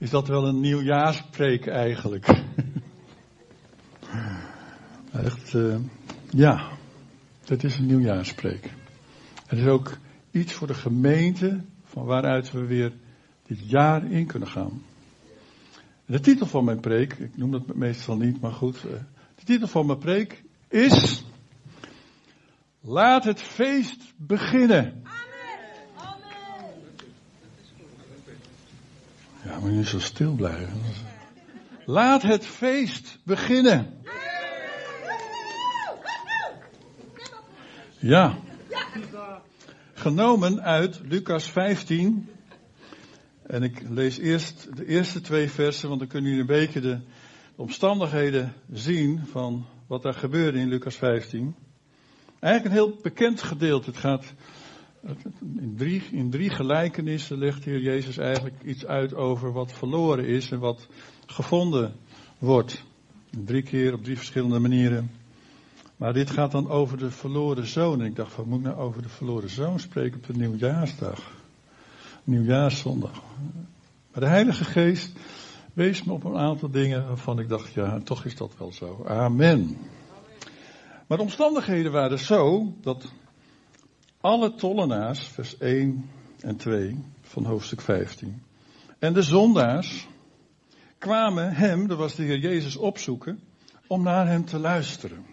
is dat wel een nieuwjaarspreek eigenlijk. Echt, uh, ja, dat is een nieuwjaarspreek. Het is ook iets voor de gemeente van waaruit we weer dit jaar in kunnen gaan. De titel van mijn preek, ik noem dat meestal niet, maar goed. Eh, de titel van mijn preek is. Laat het feest beginnen. Amen. Ja, maar nu zo stil blijven. Laat het feest beginnen. Ja. Genomen uit Lucas 15. En ik lees eerst de eerste twee versen, want dan kunnen jullie een beetje de omstandigheden zien van wat daar gebeurde in Lucas 15. Eigenlijk een heel bekend gedeelte. Het gaat in drie, in drie gelijkenissen legt hier Jezus eigenlijk iets uit over wat verloren is en wat gevonden wordt. Drie keer op drie verschillende manieren. Maar dit gaat dan over de verloren zoon. En ik dacht, wat moet ik nou over de verloren zoon spreken op de nieuwjaarsdag? Nieuwjaarszondag. Maar de Heilige Geest wees me op een aantal dingen waarvan ik dacht, ja, toch is dat wel zo. Amen. Maar de omstandigheden waren zo dat alle tollenaars, vers 1 en 2 van hoofdstuk 15, en de zondaars kwamen hem, dat was de Heer Jezus, opzoeken om naar hem te luisteren.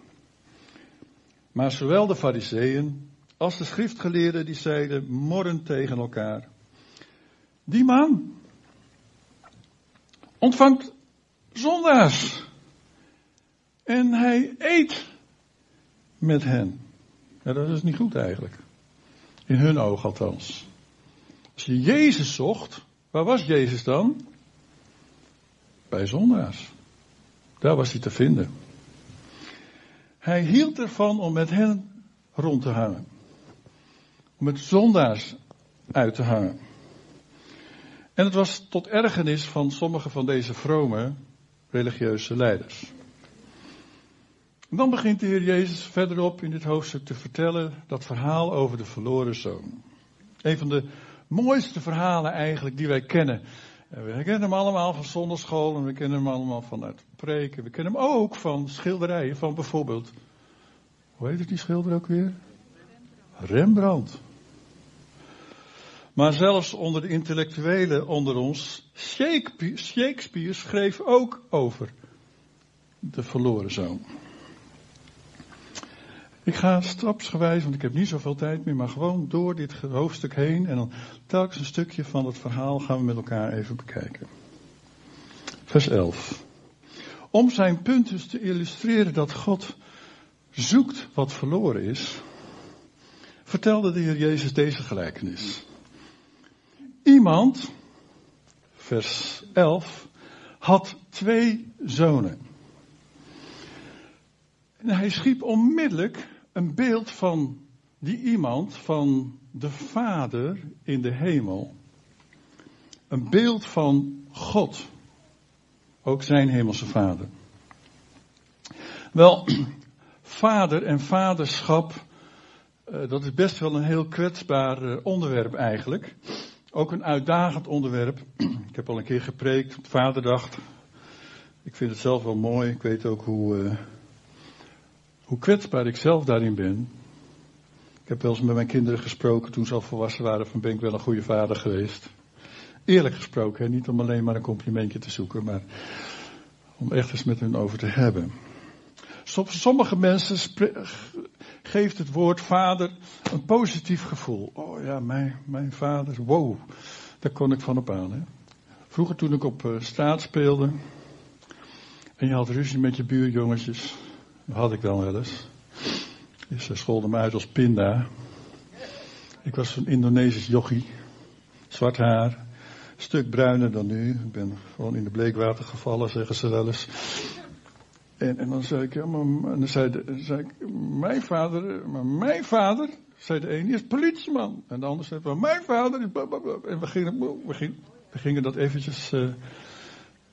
Maar zowel de fariseeën als de schriftgeleerden die zeiden morren tegen elkaar. Die man ontvangt zondaars. En hij eet met hen. Ja, dat is niet goed eigenlijk. In hun oog althans. Als je Jezus zocht, waar was Jezus dan? Bij zondaars. Daar was hij te vinden. Hij hield ervan om met hen rond te hangen. Om met zondaars uit te hangen. En het was tot ergernis van sommige van deze vrome religieuze leiders. Dan begint de Heer Jezus verderop in dit hoofdstuk te vertellen dat verhaal over de verloren zoon. Een van de mooiste verhalen eigenlijk die wij kennen. We kennen hem allemaal van zonderschool en we kennen hem allemaal vanuit preken. We kennen hem ook van schilderijen van bijvoorbeeld, hoe heet het die schilder ook weer? Rembrandt. Maar zelfs onder de intellectuelen onder ons, Shakespeare, Shakespeare schreef ook over de verloren zoon. Ik ga stapsgewijs, want ik heb niet zoveel tijd meer, maar gewoon door dit hoofdstuk heen en dan telkens een stukje van het verhaal gaan we met elkaar even bekijken. Vers 11. Om zijn punt dus te illustreren dat God zoekt wat verloren is, vertelde de Heer Jezus deze gelijkenis. Iemand, vers 11, had twee zonen. En hij schiep onmiddellijk een beeld van die iemand, van de Vader in de hemel. Een beeld van God, ook zijn hemelse Vader. Wel, vader en vaderschap, eh, dat is best wel een heel kwetsbaar eh, onderwerp eigenlijk. Ook een uitdagend onderwerp. Ik heb al een keer gepreekt op Vaderdag. Ik vind het zelf wel mooi. Ik weet ook hoe, uh, hoe kwetsbaar ik zelf daarin ben. Ik heb wel eens met mijn kinderen gesproken toen ze al volwassen waren van ben ik wel een goede vader geweest. Eerlijk gesproken, niet om alleen maar een complimentje te zoeken, maar om echt eens met hun over te hebben. Sommige mensen geeft het woord vader een positief gevoel. Oh ja, mijn, mijn vader, wow, daar kon ik van op aan. Hè? Vroeger toen ik op uh, straat speelde en je had ruzie met je buurjongetjes, had ik dan wel eens. Dus ze scholden me uit als pinda. Ik was een Indonesisch jochie, zwart haar, stuk bruiner dan nu. Ik ben gewoon in de bleekwater gevallen, zeggen ze wel eens. En, en dan zei ik, ja, maar, en dan zei, de, zei ik, mijn vader, maar mijn vader, zei de een, is politieman. En de ander zei, maar mijn vader is En we gingen, we gingen, we gingen dat eventjes, uh,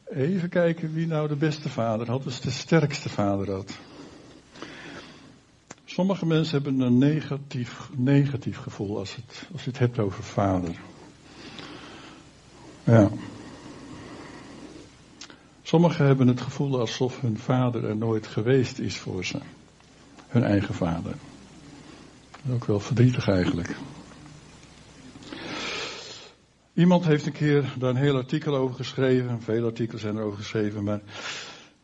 even kijken wie nou de beste vader had, dus de sterkste vader had. Sommige mensen hebben een negatief, negatief gevoel als, het, als je het hebt over vader. Ja. Sommigen hebben het gevoel alsof hun vader er nooit geweest is voor ze. Hun eigen vader. Ook wel verdrietig eigenlijk. Iemand heeft een keer daar een heel artikel over geschreven. Veel artikelen zijn erover geschreven. Maar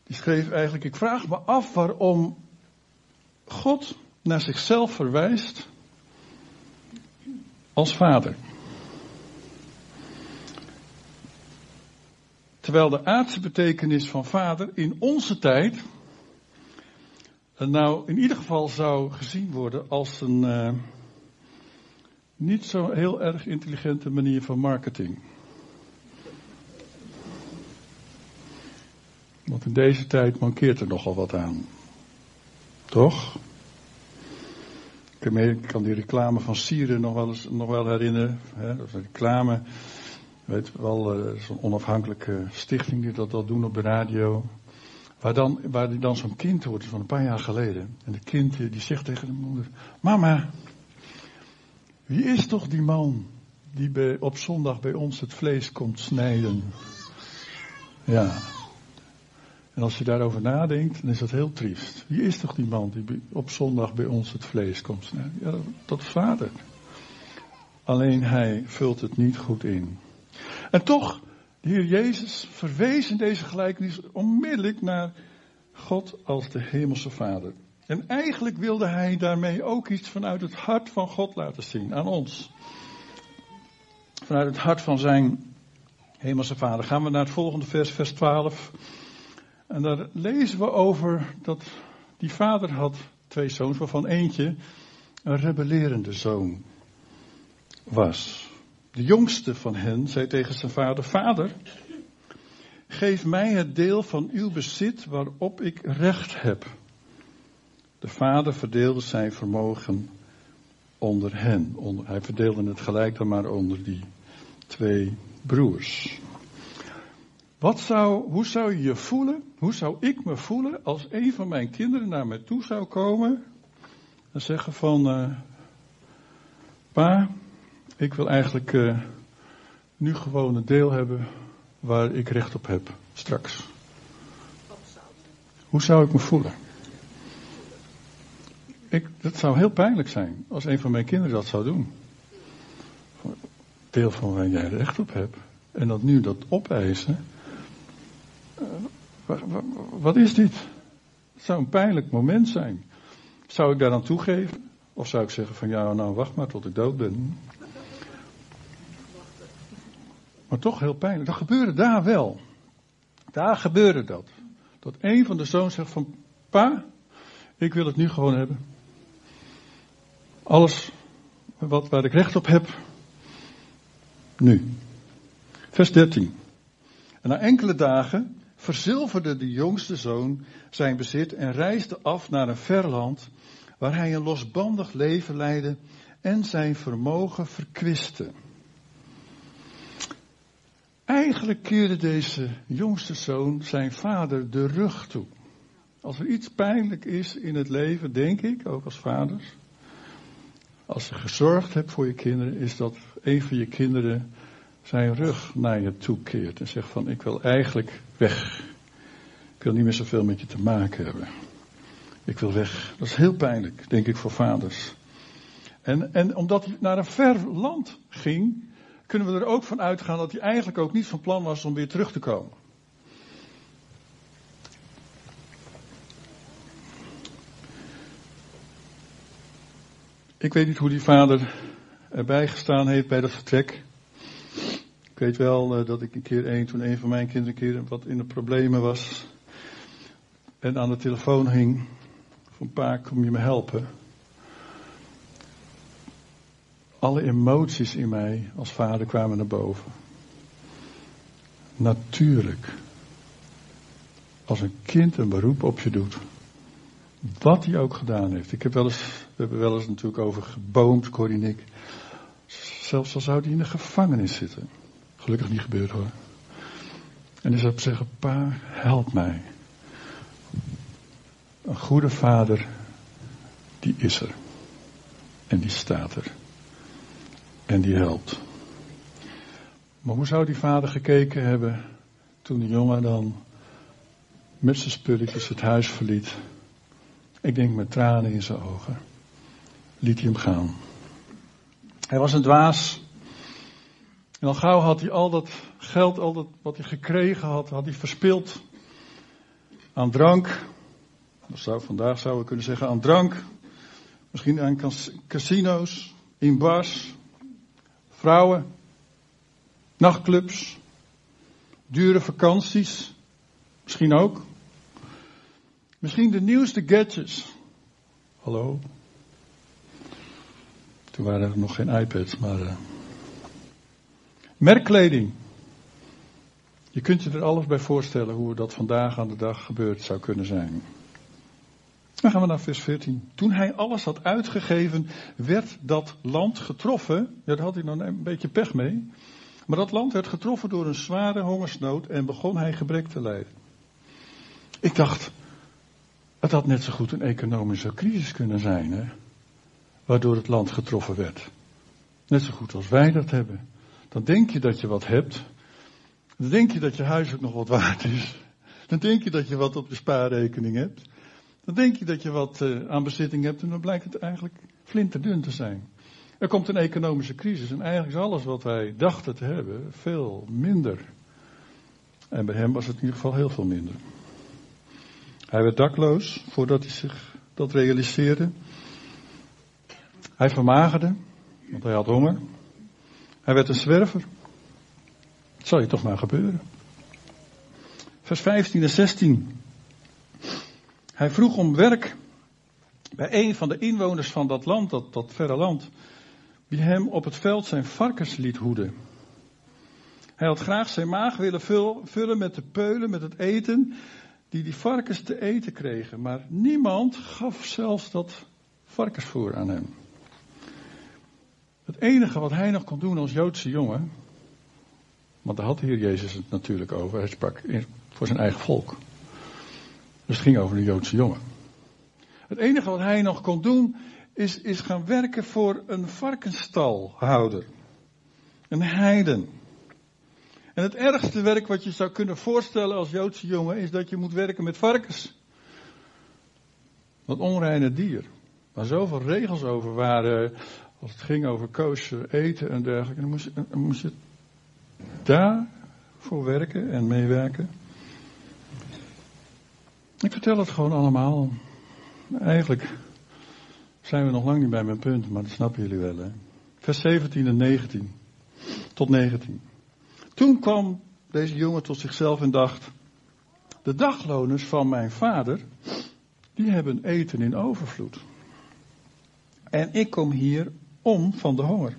die schreef eigenlijk: Ik vraag me af waarom God naar zichzelf verwijst als vader. Terwijl de aardse betekenis van vader in onze tijd nou in ieder geval zou gezien worden als een uh, niet zo heel erg intelligente manier van marketing. Want in deze tijd mankeert er nogal wat aan. Toch? Ik kan die reclame van Sieren nog wel, nog wel herinneren. Hè? Dat is een reclame, weet wel, uh, zo'n onafhankelijke stichting die dat al doen op de radio. Waar dan, waar die dan zo'n kind hoort van een paar jaar geleden. En het kind die zegt tegen de moeder: Mama, wie is toch die man die op zondag bij ons het vlees komt snijden? Ja. En als je daarover nadenkt, dan is dat heel triest. Wie is toch die man die op zondag bij ons het vlees komt snijden? Ja, dat, vader. Alleen hij vult het niet goed in. En toch de Heer Jezus verwees in deze gelijkenis onmiddellijk naar God als de Hemelse Vader. En eigenlijk wilde hij daarmee ook iets vanuit het hart van God laten zien aan ons. Vanuit het hart van zijn Hemelse Vader. Gaan we naar het volgende vers, vers 12. En daar lezen we over dat die vader had twee zoons, waarvan eentje een rebellerende zoon was. De jongste van hen zei tegen zijn vader: Vader, geef mij het deel van uw bezit waarop ik recht heb. De vader verdeelde zijn vermogen onder hen. hij verdeelde het gelijk dan maar onder die twee broers. Wat zou, hoe zou je je voelen? Hoe zou ik me voelen als een van mijn kinderen naar mij toe zou komen en zeggen van, uh, pa, ik wil eigenlijk uh, nu gewoon een deel hebben waar ik recht op heb straks. Hoe zou ik me voelen? Ik, dat zou heel pijnlijk zijn als een van mijn kinderen dat zou doen. Deel van waar jij recht op hebt. En dat nu dat opeisen. Wat is dit? Het zou een pijnlijk moment zijn. Zou ik daar dan toegeven? Of zou ik zeggen van ja, nou wacht maar tot ik dood ben. Maar toch heel pijnlijk. Dat gebeurde daar wel. Daar gebeurde dat. Dat een van de zoons zegt van, pa, ik wil het nu gewoon hebben. Alles wat, waar ik recht op heb, nu. Vers 13. En na enkele dagen verzilverde de jongste zoon zijn bezit en reisde af naar een ver land, waar hij een losbandig leven leidde en zijn vermogen verkwiste. Eigenlijk keerde deze jongste zoon zijn vader de rug toe. Als er iets pijnlijk is in het leven, denk ik, ook als vaders, als je gezorgd hebt voor je kinderen, is dat een van je kinderen zijn rug naar je toe keert en zegt van ik wil eigenlijk weg. Ik wil niet meer zoveel met je te maken hebben. Ik wil weg. Dat is heel pijnlijk, denk ik, voor vaders. En, en omdat hij naar een ver land ging, kunnen we er ook van uitgaan dat hij eigenlijk ook niet van plan was om weer terug te komen. Ik weet niet hoe die vader erbij gestaan heeft bij dat vertrek. Weet wel uh, dat ik een keer een, toen een van mijn kinderen een keer wat in de problemen was. En aan de telefoon hing. Van pa, kom je me helpen? Alle emoties in mij als vader kwamen naar boven. Natuurlijk. Als een kind een beroep op je doet. Wat hij ook gedaan heeft. Ik heb wel eens, we hebben wel eens natuurlijk over geboomd, Corrie. Zelfs al zou hij in de gevangenis zitten. Gelukkig niet gebeurd hoor. En hij zou zeggen, pa, help mij. Een goede vader, die is er. En die staat er. En die helpt. Maar hoe zou die vader gekeken hebben toen de jongen dan met zijn spulletjes het huis verliet. Ik denk met tranen in zijn ogen. Liet hij hem gaan. Hij was een dwaas. En al gauw had hij al dat geld, al dat wat hij gekregen had, had hij verspild aan drank. Zou, vandaag zouden we kunnen zeggen aan drank. Misschien aan casino's, in bars, vrouwen, nachtclubs, dure vakanties. Misschien ook. Misschien de nieuwste gadgets. Hallo. Toen waren er nog geen iPads, maar. Uh... Merkkleding. Je kunt je er alles bij voorstellen hoe dat vandaag aan de dag gebeurd zou kunnen zijn. Dan gaan we naar vers 14. Toen hij alles had uitgegeven, werd dat land getroffen. Ja, daar had hij nog een beetje pech mee. Maar dat land werd getroffen door een zware hongersnood en begon hij gebrek te lijden. Ik dacht, het had net zo goed een economische crisis kunnen zijn, hè? waardoor het land getroffen werd. Net zo goed als wij dat hebben. Dan denk je dat je wat hebt. Dan denk je dat je huis ook nog wat waard is. Dan denk je dat je wat op de spaarrekening hebt. Dan denk je dat je wat uh, aan bezitting hebt en dan blijkt het eigenlijk flinterdun te zijn. Er komt een economische crisis en eigenlijk is alles wat wij dachten te hebben veel minder. En bij hem was het in ieder geval heel veel minder. Hij werd dakloos voordat hij zich dat realiseerde. Hij vermagerde, want hij had honger. Hij werd een zwerver. Het zal je toch maar gebeuren. Vers 15 en 16. Hij vroeg om werk bij een van de inwoners van dat land, dat, dat verre land, die hem op het veld zijn varkens liet hoeden. Hij had graag zijn maag willen vullen met de peulen, met het eten, die die varkens te eten kregen. Maar niemand gaf zelfs dat varkensvoer aan hem. Het enige wat hij nog kon doen als Joodse jongen, want daar had de Heer Jezus het natuurlijk over, hij sprak voor zijn eigen volk. Dus het ging over een Joodse jongen. Het enige wat hij nog kon doen, is, is gaan werken voor een varkensstalhouder. Een heiden. En het ergste werk wat je zou kunnen voorstellen als Joodse jongen is dat je moet werken met varkens. Dat onreine dier. Waar zoveel regels over waren als het ging over kosher eten en dergelijke. Dan moest, je, dan moest je daarvoor werken en meewerken. Ik vertel het gewoon allemaal. Eigenlijk zijn we nog lang niet bij mijn punt, maar dat snappen jullie wel. Hè? Vers 17 en 19. Tot 19. Toen kwam deze jongen tot zichzelf en dacht: De dagloners van mijn vader, die hebben eten in overvloed. En ik kom hier om van de honger.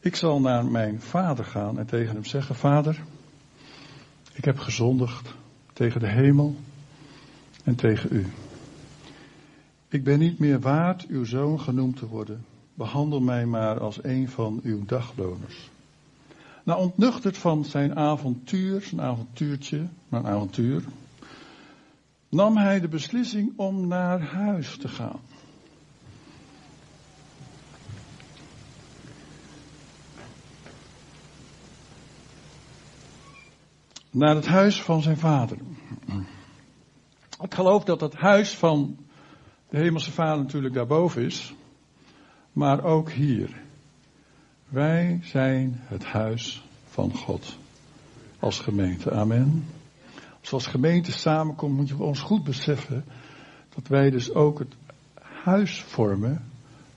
Ik zal naar mijn vader gaan en tegen hem zeggen: Vader, ik heb gezondigd tegen de hemel en tegen u. Ik ben niet meer waard uw zoon genoemd te worden. Behandel mij maar als een van uw dagloners. Nou, ontnuchterd van zijn avontuur, zijn avontuurtje, een avontuur, nam hij de beslissing om naar huis te gaan. Naar het huis van zijn vader. Ik geloof dat het huis van de hemelse vader natuurlijk daarboven is, maar ook hier. Wij zijn het huis van God. Als gemeente. Amen. Als als gemeente samenkomen, moeten we ons goed beseffen dat wij dus ook het huis vormen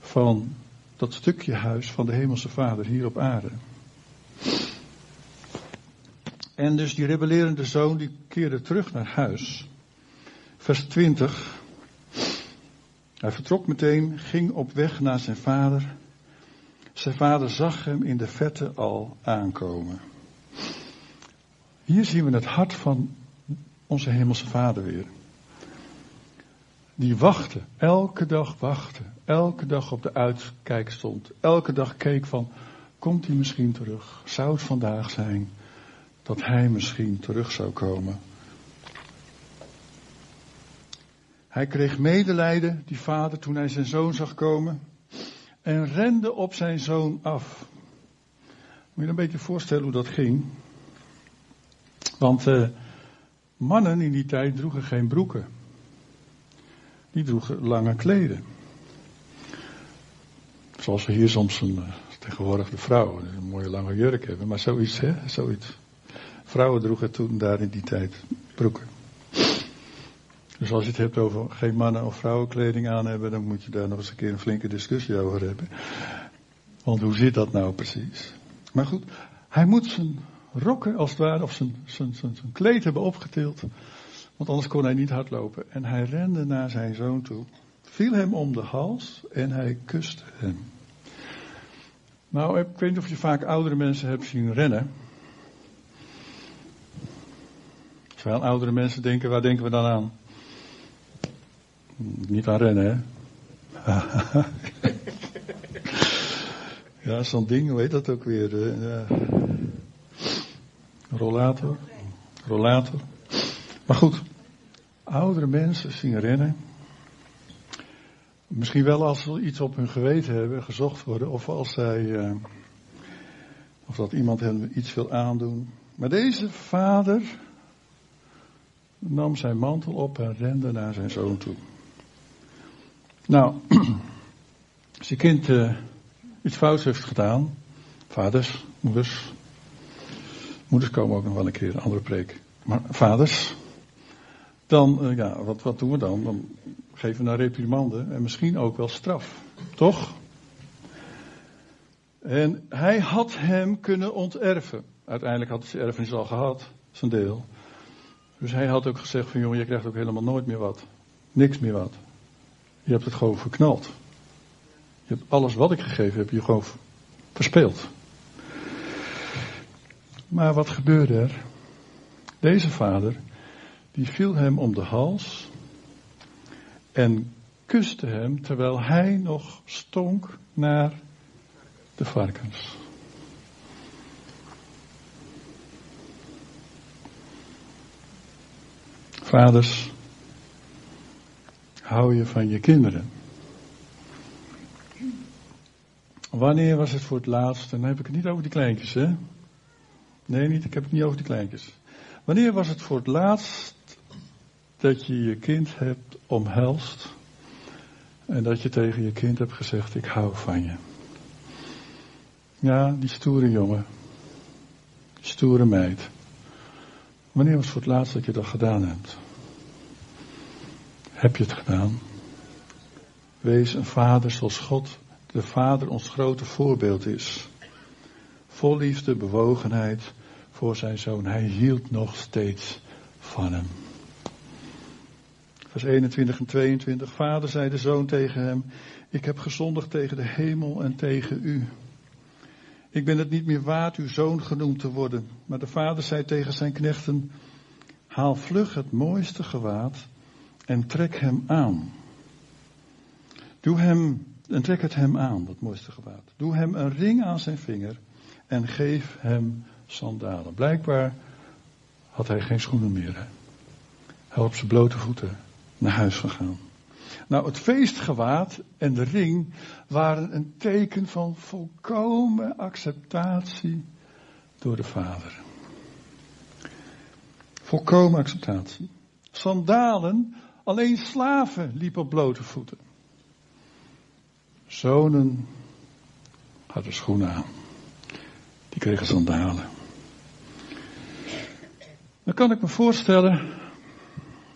van dat stukje huis van de Hemelse Vader hier op aarde. En dus die rebellerende zoon die keerde terug naar huis. Vers 20. Hij vertrok meteen, ging op weg naar zijn vader. Zijn vader zag hem in de vette al aankomen. Hier zien we het hart van onze hemelse vader weer. Die wachtte, elke dag wachtte, elke dag op de uitkijk stond, elke dag keek van, komt hij misschien terug? Zou het vandaag zijn dat hij misschien terug zou komen? Hij kreeg medelijden, die vader, toen hij zijn zoon zag komen. En rende op zijn zoon af. Moet je een beetje voorstellen hoe dat ging. Want uh, Mannen in die tijd droegen geen broeken. Die droegen lange kleden. Zoals we hier soms een, eh, tegenwoordig de vrouwen een mooie lange jurk hebben, maar zoiets, hè, zoiets. Vrouwen droegen toen daar in die tijd broeken. Dus als je het hebt over geen mannen- of vrouwenkleding aan hebben, dan moet je daar nog eens een keer een flinke discussie over hebben. Want hoe zit dat nou precies? Maar goed, hij moet zijn rokken als het ware, of zijn, zijn, zijn, zijn kleed hebben opgetild. Want anders kon hij niet hardlopen. En hij rende naar zijn zoon toe, viel hem om de hals en hij kuste hem. Nou, ik weet niet of je vaak oudere mensen hebt zien rennen. Aan oudere mensen denken, waar denken we dan aan? Niet aan rennen, hè? ja, zo'n ding, hoe heet dat ook weer? Ja. Rollator. Rollator. Maar goed, oudere mensen zien rennen. Misschien wel als ze iets op hun geweten hebben, gezocht worden, of als zij, uh, of dat iemand hen iets wil aandoen. Maar deze vader nam zijn mantel op en rende naar zijn zoon toe. Nou, als je kind uh, iets fouts heeft gedaan, vaders, moeders, moeders komen ook nog wel een keer, een andere preek. Maar vaders, dan, uh, ja, wat, wat doen we dan? Dan geven we een reprimande en misschien ook wel straf. Toch? En hij had hem kunnen onterven. Uiteindelijk had hij zijn erfenis al gehad, zijn deel. Dus hij had ook gezegd van jongen, je krijgt ook helemaal nooit meer wat. Niks meer wat. Je hebt het gewoon verknald. Je hebt alles wat ik gegeven heb, je gewoon verspeeld. Maar wat gebeurde er? Deze vader, die viel hem om de hals en kuste hem terwijl hij nog stonk naar de varkens. Vaders, hou je van je kinderen? Wanneer was het voor het laatst, en dan heb ik het niet over die kleintjes, hè? Nee, niet, ik heb het niet over die kleintjes. Wanneer was het voor het laatst dat je je kind hebt omhelst en dat je tegen je kind hebt gezegd, ik hou van je. Ja, die stoere jongen, die stoere meid. Wanneer was het voor het laatst dat je dat gedaan hebt? Heb je het gedaan? Wees een vader zoals God, de Vader, ons grote voorbeeld is. Vol liefde, bewogenheid voor zijn zoon. Hij hield nog steeds van hem. Vers 21 en 22. Vader zei de zoon tegen hem, ik heb gezondigd tegen de hemel en tegen u. Ik ben het niet meer waard uw zoon genoemd te worden. Maar de vader zei tegen zijn knechten, haal vlug het mooiste gewaad en trek hem aan. Doe hem, en trek het hem aan, dat mooiste gewaad. Doe hem een ring aan zijn vinger en geef hem sandalen. Blijkbaar had hij geen schoenen meer. Hij op zijn blote voeten naar huis gegaan. Nou, het feestgewaad en de ring waren een teken van volkomen acceptatie door de vader. Volkomen acceptatie. Sandalen, alleen slaven liepen op blote voeten. Zonen hadden schoenen aan. Die kregen sandalen. Dan kan ik me voorstellen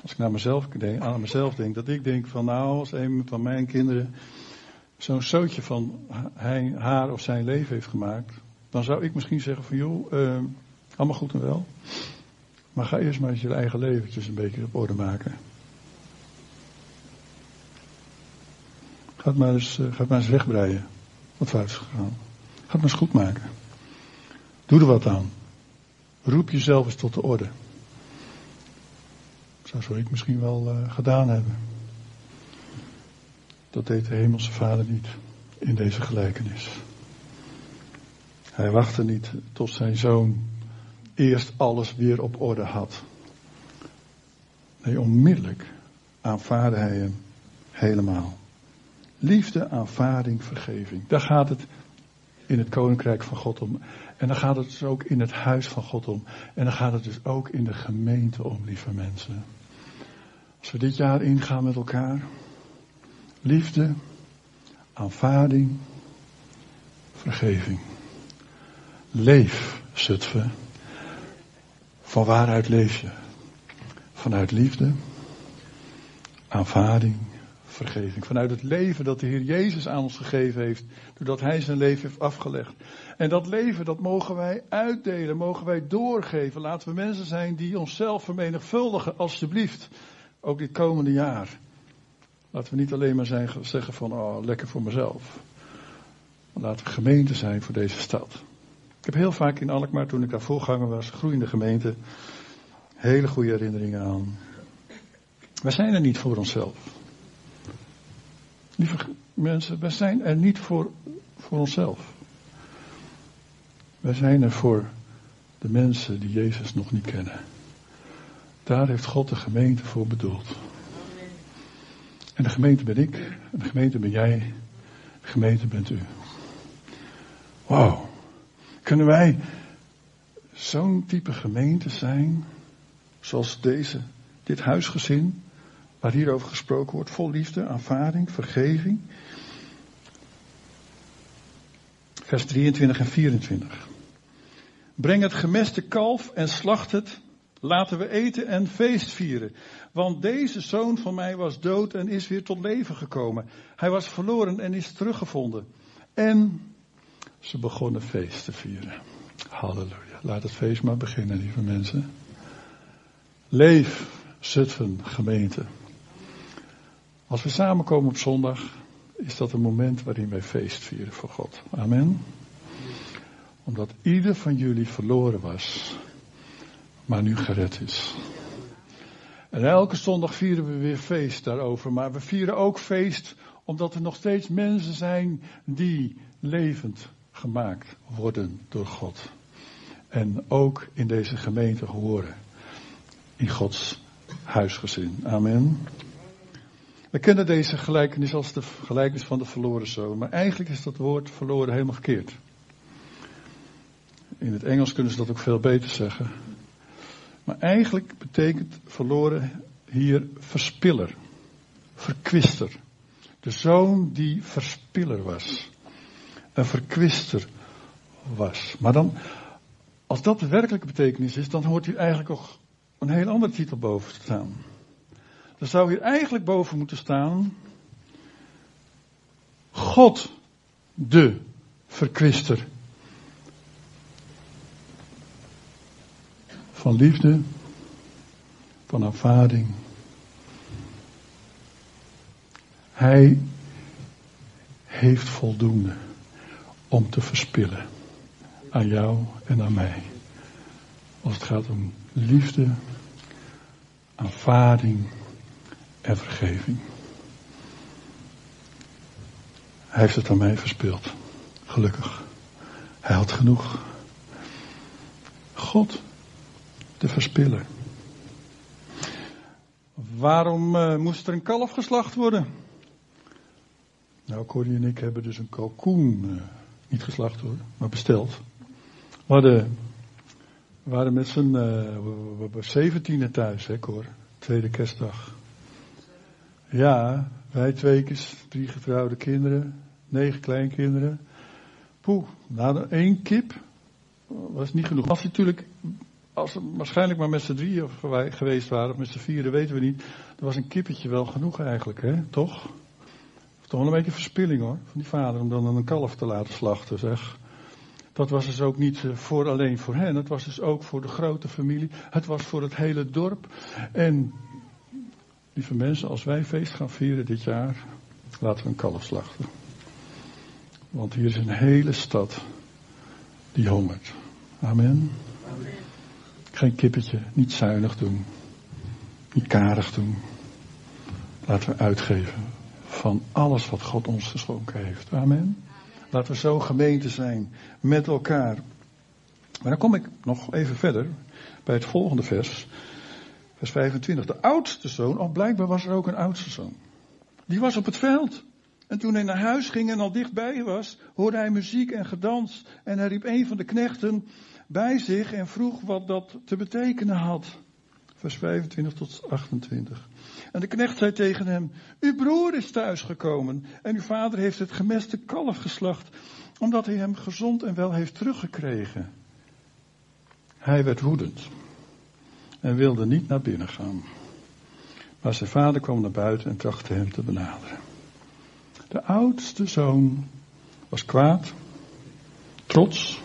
als ik naar mezelf denk, aan mezelf denk, dat ik denk van nou, als een van mijn kinderen zo'n zootje van hij, haar of zijn leven heeft gemaakt, dan zou ik misschien zeggen van joh, uh, allemaal goed en wel. Maar ga eerst maar eens je eigen leventjes een beetje op orde maken. Ga maar eens, het maar eens wegbreien. Wat fout is gegaan. Ga het maar eens goed maken. Doe er wat aan. Roep jezelf eens tot de orde. Dat zou ik misschien wel uh, gedaan hebben. Dat deed de hemelse vader niet in deze gelijkenis. Hij wachtte niet tot zijn zoon eerst alles weer op orde had. Nee, onmiddellijk aanvaarde hij hem helemaal. Liefde, aanvaarding, vergeving. Daar gaat het in het koninkrijk van God om. En dan gaat het dus ook in het huis van God om. En dan gaat het dus ook in de gemeente om, lieve mensen. Als we dit jaar ingaan met elkaar. Liefde, aanvaarding, vergeving. Leef, Zutphen. Van waaruit leef je? Vanuit liefde, aanvaarding, vergeving. Vanuit het leven dat de Heer Jezus aan ons gegeven heeft. Doordat Hij zijn leven heeft afgelegd. En dat leven, dat mogen wij uitdelen, mogen wij doorgeven. Laten we mensen zijn die onszelf vermenigvuldigen, alsjeblieft. Ook dit komende jaar. Laten we niet alleen maar zijn, zeggen van, oh, lekker voor mezelf. Maar laten we gemeente zijn voor deze stad. Ik heb heel vaak in Alkmaar, toen ik daar voorganger was, groeiende gemeente, hele goede herinneringen aan. Wij zijn er niet voor onszelf. Lieve mensen, wij zijn er niet voor, voor onszelf. Wij zijn er voor de mensen die Jezus nog niet kennen. Daar heeft God de gemeente voor bedoeld. En de gemeente ben ik, de gemeente ben jij, de gemeente bent u. Wauw. Kunnen wij zo'n type gemeente zijn, zoals deze, dit huisgezin, waar hierover gesproken wordt, vol liefde, aanvaarding, vergeving. Vers 23 en 24. Breng het gemeste kalf en slacht het. Laten we eten en feest vieren. Want deze zoon van mij was dood en is weer tot leven gekomen. Hij was verloren en is teruggevonden. En ze begonnen feest te vieren. Halleluja. Laat het feest maar beginnen, lieve mensen. Leef, Zutphen, gemeente. Als we samenkomen op zondag, is dat een moment waarin wij feest vieren voor God. Amen. Omdat ieder van jullie verloren was, maar nu gered is. En elke zondag vieren we weer feest daarover, maar we vieren ook feest omdat er nog steeds mensen zijn die levend gemaakt worden door God. En ook in deze gemeente horen. In Gods huisgezin. Amen. We kennen deze gelijkenis als de gelijkenis van de verloren zoon. Maar eigenlijk is dat woord verloren helemaal verkeerd. In het Engels kunnen ze dat ook veel beter zeggen. Maar eigenlijk betekent verloren hier verspiller. Verkwister. De zoon die verspiller was. Een verkwister was. Maar dan, als dat de werkelijke betekenis is, dan hoort hier eigenlijk ook een heel andere titel boven te staan. Er zou hier eigenlijk boven moeten staan. God de verkwister. Van liefde, van aanvaarding. Hij heeft voldoende om te verspillen aan jou en aan mij. Als het gaat om liefde, aanvaarding en vergeving. Hij heeft het aan mij verspeeld. Gelukkig. Hij had genoeg. God, de verspiller. Waarom uh, moest er een kalf geslacht worden? Nou, Corrie en ik hebben dus een kalkoen, uh, niet geslacht hoor, maar besteld. We hadden, we waren met z'n uh, zeventienen thuis, hè Cor? Tweede kerstdag. Ja, wij twee keer, drie getrouwde kinderen, negen kleinkinderen. Poeh, nou één kip was niet genoeg. Als natuurlijk, als we waarschijnlijk maar met z'n drieën geweest waren, of met z'n vieren, weten we niet. Er was een kippetje wel genoeg eigenlijk, hè? Toch? Toch wel een beetje verspilling hoor, van die vader, om dan een kalf te laten slachten, zeg. Dat was dus ook niet eh, voor alleen voor hen, het was dus ook voor de grote familie. Het was voor het hele dorp. En Lieve mensen, als wij feest gaan vieren dit jaar, laten we een kalf slachten. Want hier is een hele stad die hongert. Amen. Amen. Geen kippetje, niet zuinig doen. Niet karig doen. Laten we uitgeven van alles wat God ons geschonken heeft. Amen. Laten we zo gemeente zijn met elkaar. Maar dan kom ik nog even verder bij het volgende vers. Vers 25. De oudste zoon, of blijkbaar was er ook een oudste zoon. Die was op het veld. En toen hij naar huis ging en al dichtbij was, hoorde hij muziek en gedans. En hij riep een van de knechten bij zich en vroeg wat dat te betekenen had. Vers 25 tot 28. En de knecht zei tegen hem, uw broer is thuisgekomen en uw vader heeft het gemeste kalf geslacht, omdat hij hem gezond en wel heeft teruggekregen. Hij werd woedend en wilde niet naar binnen gaan. Maar zijn vader kwam naar buiten en trachtte hem te benaderen. De oudste zoon was kwaad, trots.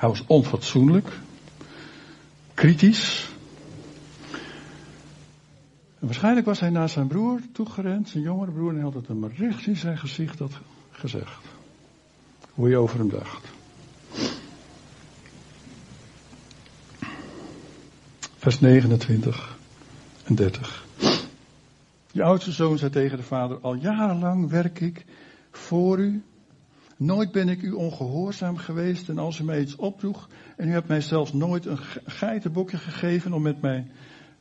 Hij was onfatsoenlijk, kritisch. Waarschijnlijk was hij naar zijn broer toegerend, zijn jongere broer, en hij had het hem recht in zijn gezicht had gezegd. Hoe je over hem dacht. Vers 29 en 30. Die oudste zoon zei tegen de vader, al jarenlang werk ik voor u. Nooit ben ik u ongehoorzaam geweest en als u mij iets opdroeg en u hebt mij zelfs nooit een geitenbokje gegeven om met mijn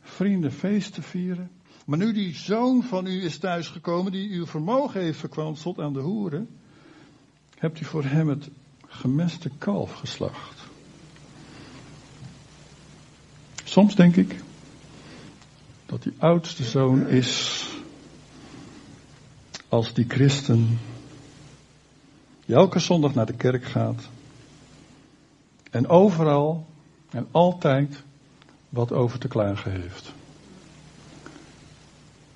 vrienden feest te vieren. Maar nu die zoon van u is thuisgekomen die uw vermogen heeft verkwanseld aan de hoeren, hebt u voor hem het gemeste kalf geslacht. Soms denk ik dat die oudste zoon is als die christen die elke zondag naar de kerk gaat en overal en altijd wat over te klagen heeft.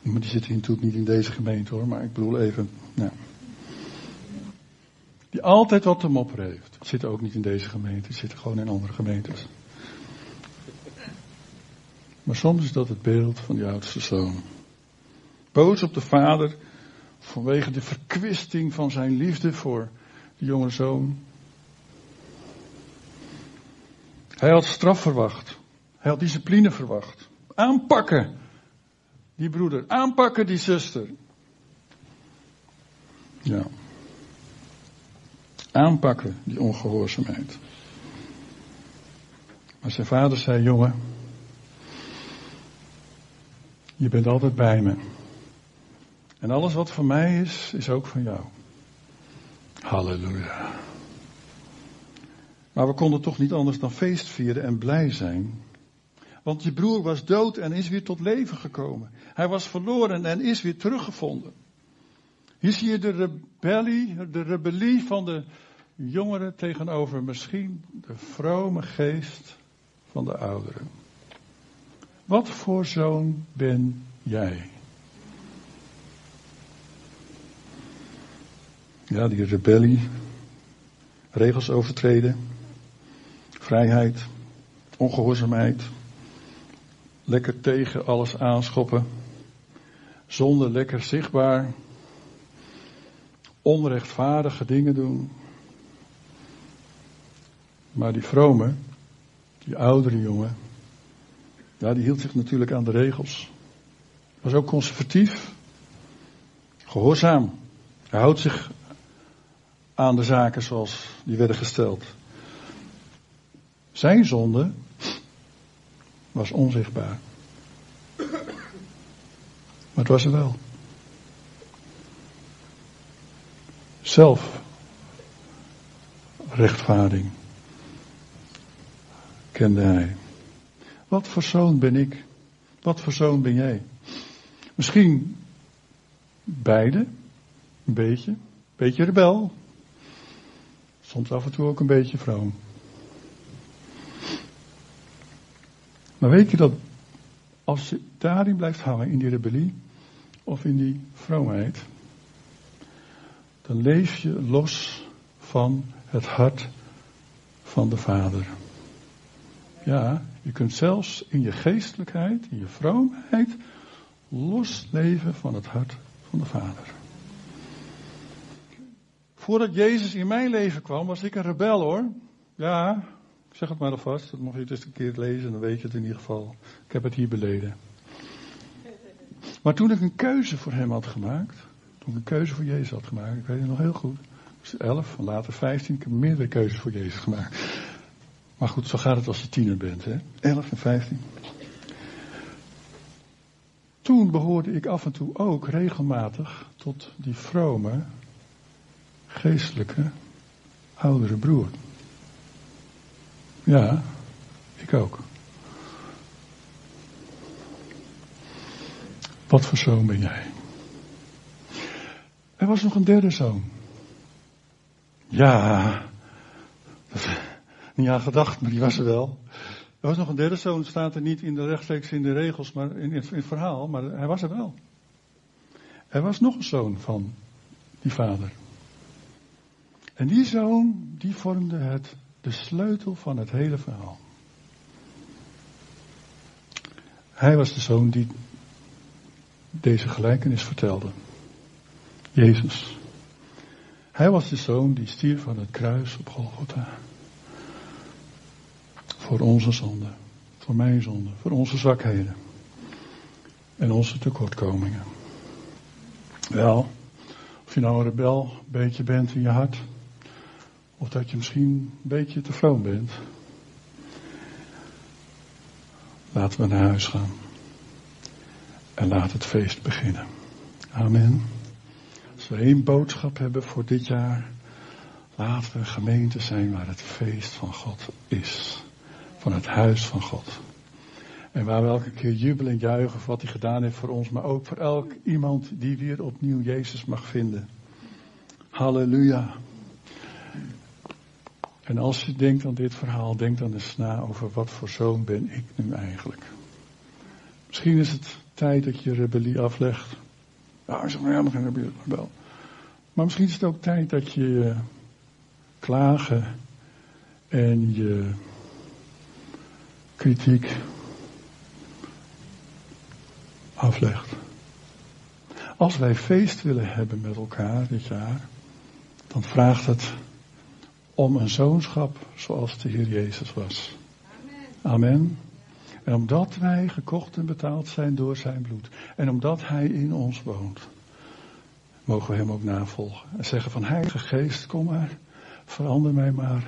Die zitten natuurlijk niet in deze gemeente hoor, maar ik bedoel even. Die altijd wat te mopperen heeft. Zitten ook niet in deze gemeente, die zitten gewoon in andere gemeentes. Maar soms is dat het beeld van die oudste zoon. Boos op de vader vanwege de verkwisting van zijn liefde voor de jonge zoon. Hij had straf verwacht. Hij had discipline verwacht. Aanpakken. Die broeder. Aanpakken die zuster. Ja. Aanpakken die ongehoorzaamheid. Maar zijn vader zei, jongen, je bent altijd bij me. En alles wat van mij is, is ook van jou. Halleluja. Maar we konden toch niet anders dan feest vieren en blij zijn. Want je broer was dood en is weer tot leven gekomen. Hij was verloren en is weer teruggevonden. Hier zie je de rebellie, de rebellie van de jongeren tegenover misschien de vrome geest van de ouderen. Wat voor zoon ben jij? Ja, die rebellie, regels overtreden, vrijheid, ongehoorzaamheid, lekker tegen alles aanschoppen, zonder lekker zichtbaar, onrechtvaardige dingen doen. Maar die vrome, die oudere jongen, ja, die hield zich natuurlijk aan de regels. Was ook conservatief. Gehoorzaam. Hij houdt zich aan de zaken zoals die werden gesteld. Zijn zonde was onzichtbaar. Maar het was er wel. Zelf rechtvaarding kende hij. Wat voor zoon ben ik? Wat voor zoon ben jij? Misschien beide, een beetje. Een beetje rebel. Soms af en toe ook een beetje vroom. Maar weet je dat als je daarin blijft hangen, in die rebellie of in die vroomheid, dan leef je los van het hart van de Vader. Ja, je kunt zelfs in je geestelijkheid, in je vroomheid, losleven van het hart van de Vader. Voordat Jezus in mijn leven kwam, was ik een rebel hoor. Ja, ik zeg het maar alvast. Dat mag je eens een keer lezen, dan weet je het in ieder geval. Ik heb het hier beleden. Maar toen ik een keuze voor hem had gemaakt, toen ik een keuze voor Jezus had gemaakt, ik weet het nog heel goed. Dus 11, later 15, ik heb meerdere keuzes voor Jezus gemaakt. Maar goed, zo gaat het als je tiener bent, hè? 11 en 15. Toen behoorde ik af en toe ook regelmatig tot die vrome, geestelijke, oudere broer. Ja, ik ook. Wat voor zoon ben jij? Er was nog een derde zoon. Ja, niet aan gedacht, maar die was er wel. Er was nog een derde zoon, staat er niet in de rechtstreeks in de regels, maar in, in het verhaal, maar hij was er wel. Er was nog een zoon van die vader. En die zoon, die vormde het, de sleutel van het hele verhaal. Hij was de zoon die deze gelijkenis vertelde. Jezus. Hij was de zoon die stierf van het kruis op Golgotha. Voor onze zonde, voor mijn zonde, voor onze zwakheden en onze tekortkomingen. Wel, of je nou een rebel beetje bent in je hart, of dat je misschien een beetje te vroom bent. Laten we naar huis gaan. En laat het feest beginnen. Amen. Als we één boodschap hebben voor dit jaar, laten we een gemeente zijn waar het feest van God is. Van het huis van God. En waar we elke keer jubelen en juichen voor wat hij gedaan heeft voor ons, maar ook voor elk iemand die weer opnieuw Jezus mag vinden. Halleluja. En als je denkt aan dit verhaal, denk dan eens na over wat voor zoon ben ik nu eigenlijk. Misschien is het tijd dat je rebellie aflegt. Ja, zeg maar helemaal geen rebel. Maar misschien is het ook tijd dat je je klagen en je kritiek aflegt. Als wij feest willen hebben met elkaar dit jaar, dan vraagt het om een zoonschap zoals de Heer Jezus was. Amen. Amen. En omdat wij gekocht en betaald zijn door zijn bloed. En omdat hij in ons woont. Mogen we hem ook navolgen. En zeggen van Heilige Geest, kom maar. Verander mij maar.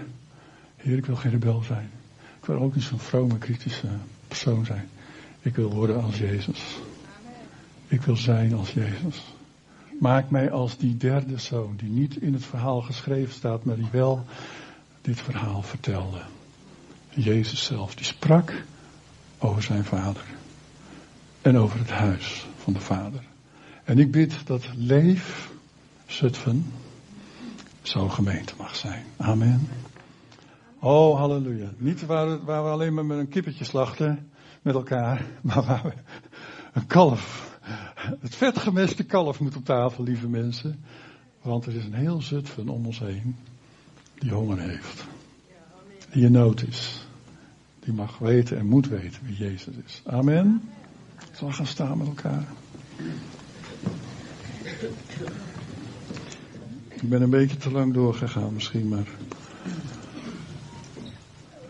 Heer, ik wil geen rebel zijn. Ik wil ook niet zo'n vrome, kritische persoon zijn. Ik wil worden als Jezus. Ik wil zijn als Jezus. Maak mij als die derde zoon, die niet in het verhaal geschreven staat, maar die wel dit verhaal vertelde. Jezus zelf, die sprak over zijn vader. En over het huis van de vader. En ik bid dat Leef Zutphen zo'n gemeente mag zijn. Amen. Oh, halleluja. Niet waar, waar we alleen maar met een kippetje slachten met elkaar, maar waar we een kalf het vetgemeste kalf moet op tafel, lieve mensen. Want er is een heel Zutphen om ons heen die honger heeft. Die in nood is. Die mag weten en moet weten wie Jezus is. Amen. Zal gaan staan met elkaar. Ik ben een beetje te lang doorgegaan misschien, maar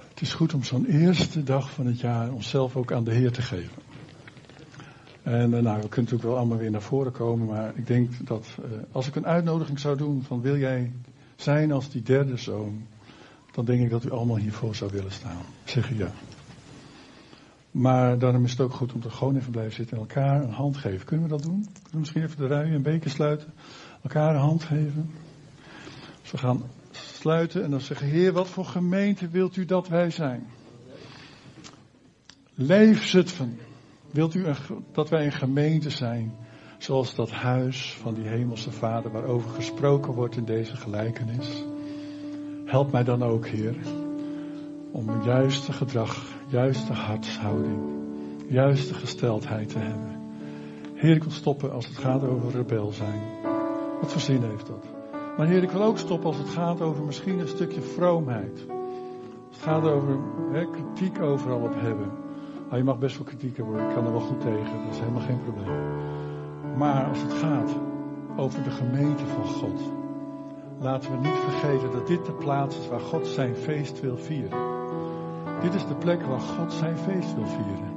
het is goed om zo'n eerste dag van het jaar onszelf ook aan de Heer te geven. En uh, nou, we kunnen natuurlijk wel allemaal weer naar voren komen, maar ik denk dat uh, als ik een uitnodiging zou doen van wil jij zijn als die derde zoon, dan denk ik dat u allemaal hiervoor zou willen staan. Zeg ja. Maar daarom is het ook goed om er gewoon even blijven zitten en elkaar een hand geven. Kunnen we dat doen? Kunnen we misschien even de ruien en beken sluiten? Elkaar een hand geven. Dus we gaan sluiten en dan zeggen, Heer, wat voor gemeente wilt u dat wij zijn? Leef Zutphen. Wilt u dat wij een gemeente zijn, zoals dat huis van die hemelse Vader waarover gesproken wordt in deze gelijkenis? Help mij dan ook, Heer, om een juiste gedrag, juiste hartshouding, juiste gesteldheid te hebben. Heer, ik wil stoppen als het gaat over rebel zijn. Wat voor zin heeft dat? Maar Heer, ik wil ook stoppen als het gaat over misschien een stukje vroomheid. Het gaat over hè, kritiek overal op hebben. Nou, je mag best wel kritiek hebben, ik kan er wel goed tegen, dat is helemaal geen probleem. Maar als het gaat over de gemeente van God, laten we niet vergeten dat dit de plaats is waar God zijn feest wil vieren. Dit is de plek waar God zijn feest wil vieren.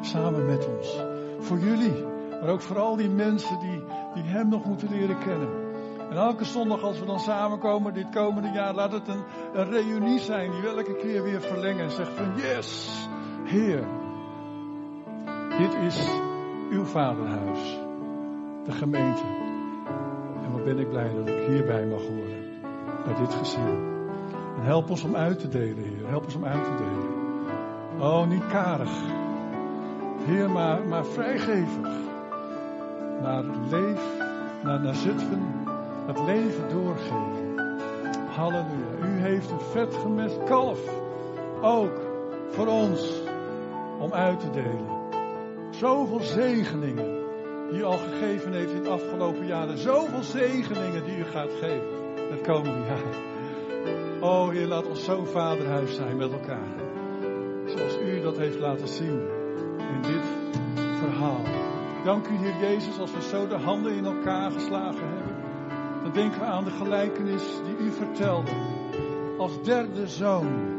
Samen met ons. Voor jullie, maar ook voor al die mensen die, die Hem nog moeten leren kennen. En elke zondag als we dan samenkomen dit komende jaar, laat het een, een reunie zijn die we elke keer weer verlengen en zeggen van yes, Heer, dit is uw vaderhuis, de gemeente. En wat ben ik blij dat ik hierbij mag horen, bij dit gezin. En help ons om uit te delen, Heer. Help ons om uit te delen. Oh, niet karig. Heer, maar, maar vrijgevig. Naar leef, naar, naar het leven doorgeven. Halleluja. U heeft een vet gemest kalf. Ook voor ons om uit te delen. Zoveel zegeningen die u al gegeven heeft in de afgelopen jaren. Zoveel zegeningen die u gaat geven het komende jaar. Oh Heer, laat ons zo'n vaderhuis zijn met elkaar. Zoals u dat heeft laten zien in dit verhaal. Dank u Heer Jezus als we zo de handen in elkaar geslagen hebben. Dan denken we aan de gelijkenis die u vertelde. Als derde zoon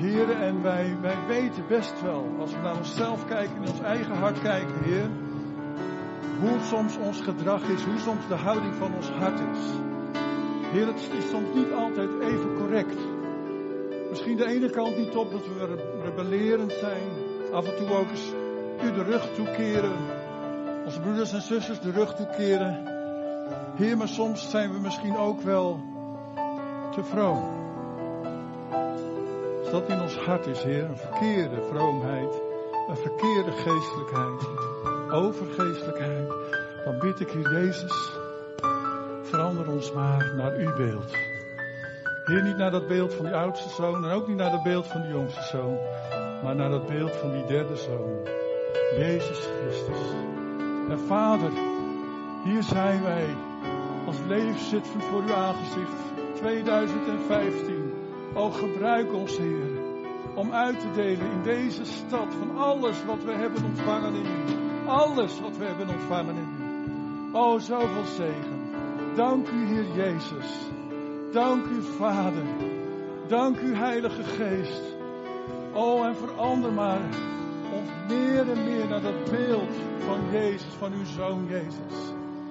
Heer, en wij, wij weten best wel, als we naar onszelf kijken, in ons eigen hart kijken, Heer, hoe soms ons gedrag is, hoe soms de houding van ons hart is. Heer, het is soms niet altijd even correct. Misschien de ene kant niet op dat we rebellerend zijn, af en toe ook eens u de rug toekeren, onze broeders en zusters de rug toekeren. Heer, maar soms zijn we misschien ook wel te vroom dat in ons hart is, Heer, een verkeerde vroomheid, een verkeerde geestelijkheid, overgeestelijkheid, dan bid ik, Heer Jezus, verander ons maar naar uw beeld. Heer, niet naar dat beeld van die oudste zoon en ook niet naar dat beeld van die jongste zoon, maar naar dat beeld van die derde zoon, Jezus Christus. En Vader, hier zijn wij als leefzitten voor uw aangezicht 2015. O gebruik ons, Heer, om uit te delen in deze stad van alles wat we hebben ontvangen in U. Alles wat we hebben ontvangen in U. O, zoveel zegen. Dank u, Heer Jezus. Dank u, Vader. Dank u, Heilige Geest. O, en verander maar ons meer en meer naar dat beeld van Jezus, van uw Zoon Jezus.